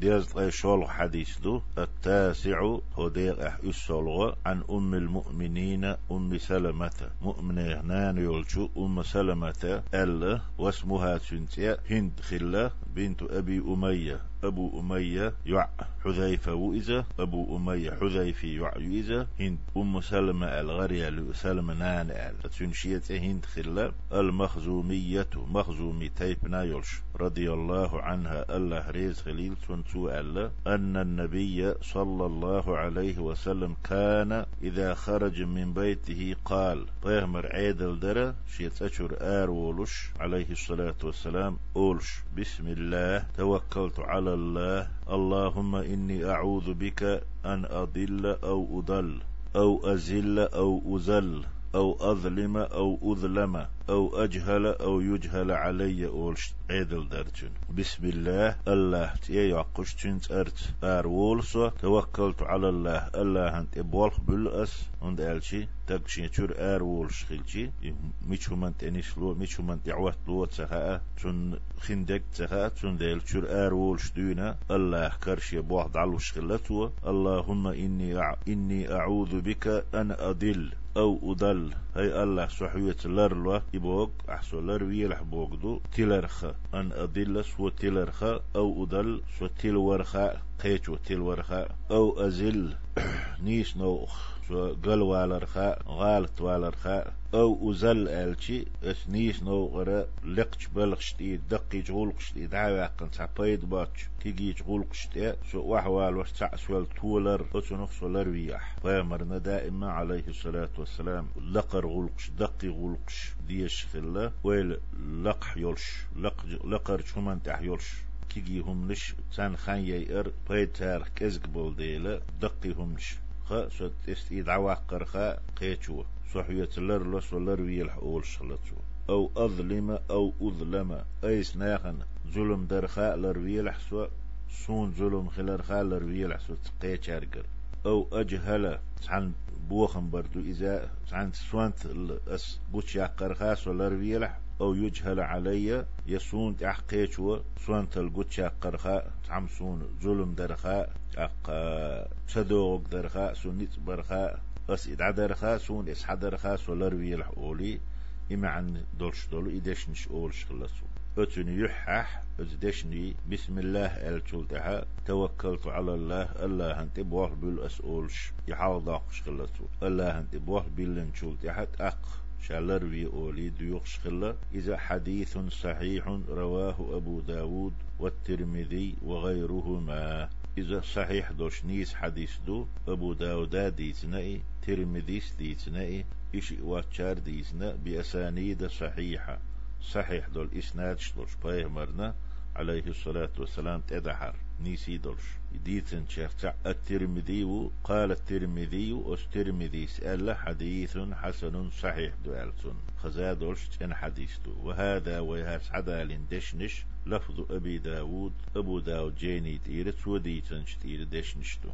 ديز شول حديث دو التاسع هدير أح أسولغ عن أم المؤمنين أم سلمة. مؤمنة نان يولشو أم سلمة أل واسمها سنتيا هند خلة. بنت أبي أمية. أبو أمية يع حذيفة وإذا أبو أمية حذيفة يع إذا هند أم سلمة الغرية سلمة نان أل تنشية هند خلة المخزومية مخزومي تيب نايلش رضي الله عنها. الله ريز خليل تنسو ألا. أن النبي صلى الله عليه وسلم كان إذا خرج من بيته قال طيهمر عيدل درة شيت أشر آر ولش عليه الصلاة والسلام. أولش. بسم الله توكلت على الله. اللهم إني أعوذ بك أن أضل أو أضل أو أزل أو أزل. أو أظلم أو أظلم أو أجهل أو يجهل علي أولش عيدل درجن بسم الله. الله. تي يعقش تنت أرت. أر وولسو توكلت على الله. الله أنت إبوالخ بالأس عند ألشي. تقشي تشور أر وولش خلشي ميشو من تنش لو ميشو من دعوت لو تسخاء تون خندق تسخاء تون ديل تشور أر وولش دونا الله كرشي بوح دعلوش خلتو. اللهم إني أع... إني أعوذ بك أن أضل أو أضل هاي الله سحوية لرلو يبوغ أحسو لروي لحبوغ دو تلرخ. أن أضل سو تلرخ. أو أضل سو تلورخ. قيتو تلورخ. أو أزل. نيس نوخ. قل والرخاء غالت والرخاء أو أزل ألشي أس نيس نو غرا لقش بلغش تي دقي جغولقش تي دعوة قن تعبيد باتش تيجي جغولقش تي شو وحوال وش تعسول تولر أتنخ سولر ويح فيمرنا دائما عليه الصلاة والسلام لقر غلقش دقي غلقش ديش خلا ويل لقح يولش لق لقر شمان تح يولش. كيجي هم لش تان خان يير بيت تارخ كزق بول ديلا دقي همش خا سوت استيد عواقر خا قيتشو. صحية لر لس ولر ويلح أول شغلتشو أو أظلم أو أظلم. أيس ناخن ظلم درخاء لر ويلح سو. سون ظلم خلر خا لر ويلح سو. قيتشارقر أو أجهل. عن بوخن بردو إذا. عن سوانت الأس بوش يقر خاص ولر ويلح. أو يجهل علي يسون تحقيش و سوان تلقوت قرخاء تعمسون ظلم درخاء أق صدوق درخاء سنت برخاء أس إدع درخاء سون إس حدرخاء سولروي الحولي إما عن دولش دولو إدش نش أولش خلصو أتن يحح أزدشني بسم الله التلتها توكلت على الله الله أنت بوح بالأسئولش يحاول داقش الله أنت بوح بالن تلتها أق شالروي أولي ديوخش خلا إذا حديث صحيح رواه أبو داود والترمذي وغيرهما. إذا صحيح دوش نيس حديث دو أبو داود ديتنائي ترمذيس ديتنائي إيش واتشار ديتنا بأسانيد صحيحة. صحيح دول إسناد شلوش بايمرنا عليه الصلاة والسلام تدحر نيسي دولش. ديتن شرطع الترمذي قال الترمذي الترمذي سأل حديث حسن صحيح دوالتون خزادولش ان حديث دو وهذا ويهاس عدال دشنش لفظ أبي داود أبو داود جيني تيرت وديتن شتير دشنشتو.